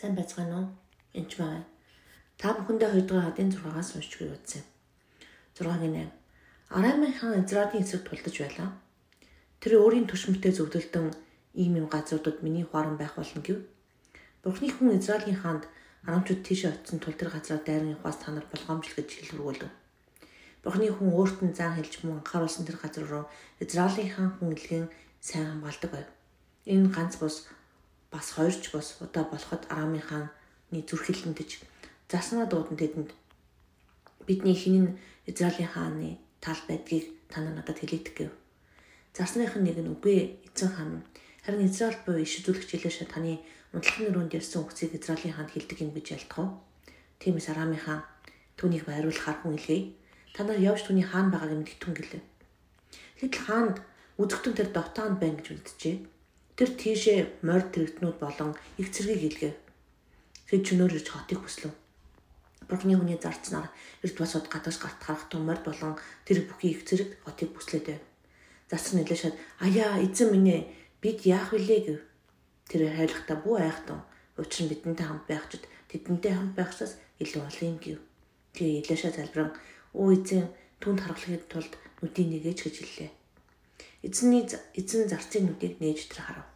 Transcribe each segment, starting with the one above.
Сайн байцгаана уу? Энд байна. Та бүхэндээ 2 дугаар хадын 6-аас уншиж үзье. 6-гийн 8. Арамын хаан Израилийн эсрэг тулдаж байлаа. Тэр өөрийн төшмөртэй зөвдөлдөн ийм юм газруудад миний хуаран байх болно гэв. Бурхны хүн Израилийн хаанд арамчууд тийшээ очисон тул тэр газраа дайрын ухаас та нар болгоомжл гэж хэлрүүлв. Бурхны хүн өөрт нь зан хэлж мөн анхааруулсан тэр газар руу Израилийн хаан хүн илгэн сайн хамгаалдаг байв. Энэ ганц бус бас хоёрч бос удаа болоход Арамын хааны зүрхэлэндэж заснаа дуудан тэдэнд бидний хинэн Израилийн хааны тал байдгийг та нар надад хэлээдэг гэв. Зарсных нь нэг нь үгүй эзэн хаан харин Израиль буюу иш үзүүлэгч Илэша таны унтлагын өрөөнд ярьсан үгсийг Израилийн хаанд хэлдэг юм гэж уу? Тиймээс Арамын хаан түүнийг байруулахаар хүн илгээе. Та нар явж түүний хаан байгааг мэдтэн гэлээ. Гэтэл хаанд үзэгтэн тэр дотоонд байна гэж үлджээ. Тэр тийшээ морь тэрэгтнүүд болон их цэргийг илгээв. Тэд чөнөөр ирж хотыг хүслэв. Бурхны хүний зарцнаар эрт босоод гадагш гарт харах том морь болон тэр бүхий их цэрэг хотыг бүслэдэв. Зарц нь нэлээшээд аяа эзэн минь ээ бид яах вүлээ гэв. Тэр хайлахта бүү айхтан. Учир нь бидэнтэй хамт байхчид тэдэнтэй хамт байхсаас илүү олон юм гэв. Тэгээ илээшээ залбиран өө эзэн түнд харгалахын тулд нүдийг нэгэж гэж хэллээ. Эзний эзэн зарцын нүдийг нээж тэр харав.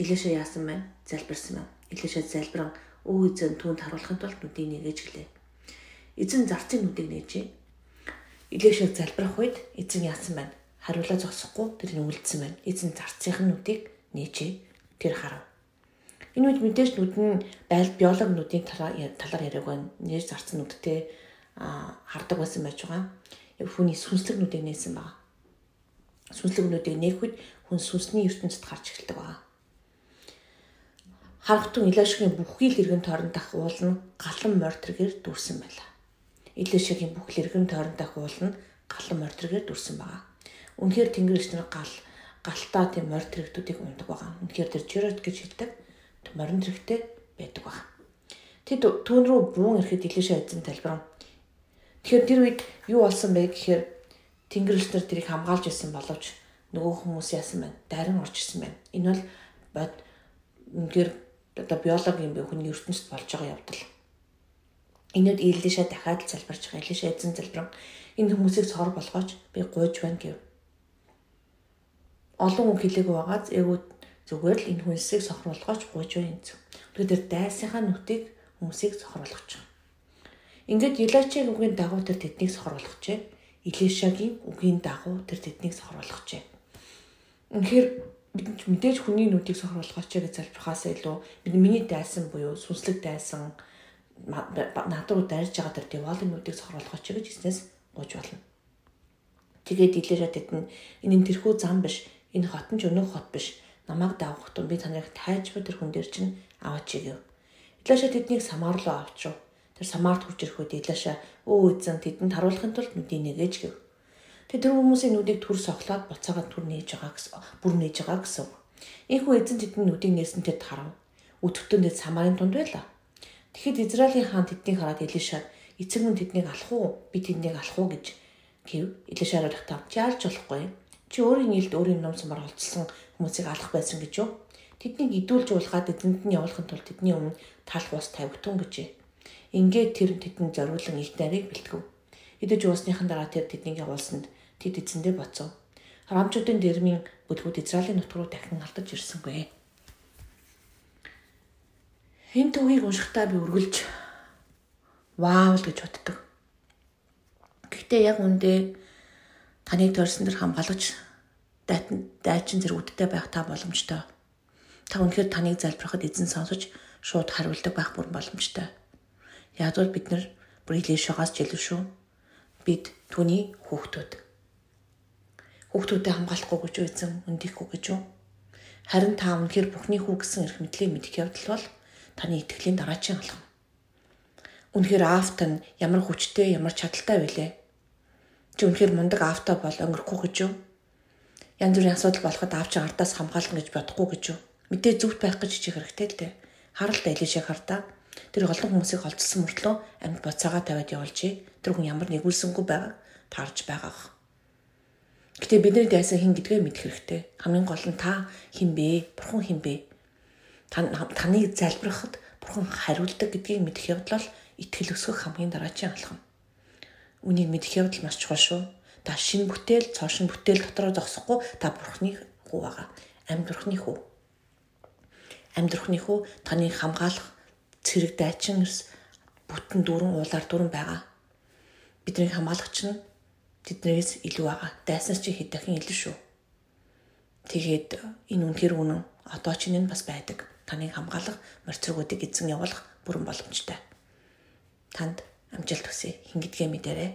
Илээшээ яасан байна? Залбирсан байна. Илээшээ залбиран өө эзэн түүнд харуулахын тулд нүдийг нэгэж гэлээ. Эзэн зарцын нүдийг нээжээ. Илээшээ залбирах үед эзэн яасан байна? Хариулаа зогсохгүй тэр нь үлдсэн байна. Эзэн зарцынх нь нүдийг нээжээ. Тэр харав. Энэ үед мэдээж нүд нь байл биологи нүдийн талаар яриаг байна. Нээж зарцсан нүдтэй хардаг байсан байж байгаа. Яг хүний сүнслэг нүдийг нээсэн байна. Сүнслэг нүдийг нээх үед хүн сүнсний ертөнцид гарч эхэлдэг байна Харахтун Илашгийн бүхий л иргэн тойрон дах уул нь галан мортергээр дүрсэн байлаа. Илашгийн бүх л иргэн тойрон дах уул нь галан мортергээр дүрсэн байгаа. Үнэхээр тэнгэрч нар гал галтаа тийм мортерэгтүүдийг ундаг байгаа. Үнэхээр тэр жирот гэж хэлдэг морин зэрэгтэй байдаг байгаа. Тэд түүн рүү буун ирэхэд Илашаа эзэн талбаран. Тэгэхээр тэр үед юу болсон бэ гэхээр тэнгэрч нар тэрийг хамгаалж байсан боловч нөгөө хүмүүс яасан байна? Дарин орж ирсэн байна. Энэ бол бод үнэхээр одоо биологийн бие хүний ертөнцид болж байгаа явдал. Энэд Илиша дахиад л залбирч байгаа. Илиша эзэн залбиран энэ хүмүүсийг цор болгооч би гуйж байна гэв. Олон хүн хэлээгүй байгааз эгүүд зүгээр л энэ хүнсийг сохруулгооч гуйж байна гэсэн. Тэгэхээр дайсынхаа нүтийг хүмүүсийг сохруулгоч. Ингээд Илачийн үгийн дагуу тэр тэднийг сохруулгочээ. Илишагийн үгийн дагуу тэр тэднийг сохруулгочээ. Үнэхээр бид мэдээж хүний нүдийг сохруулах ч гэж залбирхаас илүү миний дайсан буюу сүнслэг дайсан над руу дайрж байгаа тэр деволын нүдийг сохруулах ч гэж эснээс гуйж болно. Тэгээд илэрээд тэдэн энэ нь тэрхүү зам биш энэ хот нь ч өнөөх хот биш намайг даавах тун би таныг тайж буй тэр хүн дээр чинь аваач гэв. Илаша тэднийг самар руу авчрав. Тэр самарт хурж ирэхэд Илаша өө эзэн тэдэнд харуулахын тулд нүдийг нэгэж гэв. Тэгээ тэр хүмүүсийн нүдийг түр соглоод буцаагаад түр нээж байгаа гэсэн бүр нээж байгаа гэсэн. Ийхүү эзэн тэдний нүдийг нээсэн тэд харав. Өдөртөнд тэд самарын тунд байлаа. Тэгэхэд Израилийн хаан тэднийг хараад Элишад эцэг минь тэднийг алах уу? Би тэднийг алах уу гэж гэв. Элишад харахтаа чи алж болохгүй. Чи өөрийн нээлд өөрийн ном сумаар олцсон хүмүүсийг алах байсан гэж юу? Тэднийг идүүлж уулгаад эзэнд нь явуулахын тулд тэдний өмнө талх ус тавигтун гэжээ. Ингээд тэр тэдэнд зориулан их нарыг бэлтгэв. Идэж уусныхан дараа тэр тэднийг явуулсанд тэд эзэндээ боцов. Харамчуудын дэрмийн бүлгүүд Израилийн нутг руу дахин алдаж ирсэнгүй. Энэ төвийг уншихтаа би үргэлж вау л гэж боддог. Гэхдээ яг үндэ таныг төрсөн дэр хамгаалж дайчин зэрэгүүдтэй байх та боломжтой. Та үнэхээр таныг залбирахад эзэн сонсож шууд хариулдаг байх бүр боломжтой. Яг л бид нар бүр Илишагаас жилв шүү. Бид түүний хүүхдүүд хүүхдүүдэд хамгаалахгүй гэж үйсэн өндихгүй гэж юу? Харин та үнэхээр Бурхны хүү гэсэн эрх мэдлийг мэдэх явдал бол таны итгэлийн дараачийн алхам. Үнэхээр нь ямар хүчтэй, ямар чадaltaй байлээ. Чи үнэхээр мундаг аавтай бол өнгөрөхгүй гэж юу? Янз бүрийн асуудал болоход чинь ардаас хамгаална гэж бодохгүй гэж юу? Мэдээ зүвт байх гэж чих хэрэгтэй л дээ. Харалт элишээ хартаа. Тэр олон хүмүүсийг холцсон мөртлөө амьд боцоогоо тавиад явуулжээ. Тэр хүн ямар нэгүүлсэнгүй байгааг таарж байгаа. Гэтэ бидний дайсан хин гэдгээ мэдэх хэрэгтэй. Хамгийн гол нь та хин бэ? Бурхан хин бэ? таныг залбирахад Бурхан хариулдаг гэдгийг мэдэх явдал итгэл өсгөх хамгийн дараагийн алхам. Үнийг мэдэх явдал маш чухал шүү. Та шинэ бүтээл, цоошин бүтээл дотроо зогсохгүй та Бурханы хүү байгаа. Амьд Бурханы хүү. Амьд Бурханы хүү таны хамгаалах цэрэг дайчин эрс бүтэн дүүрэн уулаар дүүрэн байгаа. Бидний хамгаалагч нь тэднээс илүү байгаа. Дайсанс чи хэд дахин илүү шүү. Тэгээд энэ үнэхэр үнэн одоо ч энэ бас байдаг. Таныг хамгаалах, морцрогуудыг эзэн явуулах бүрэн боломжтой. Танд амжилт хүсье. Хин гэдгээ мэдээрэй.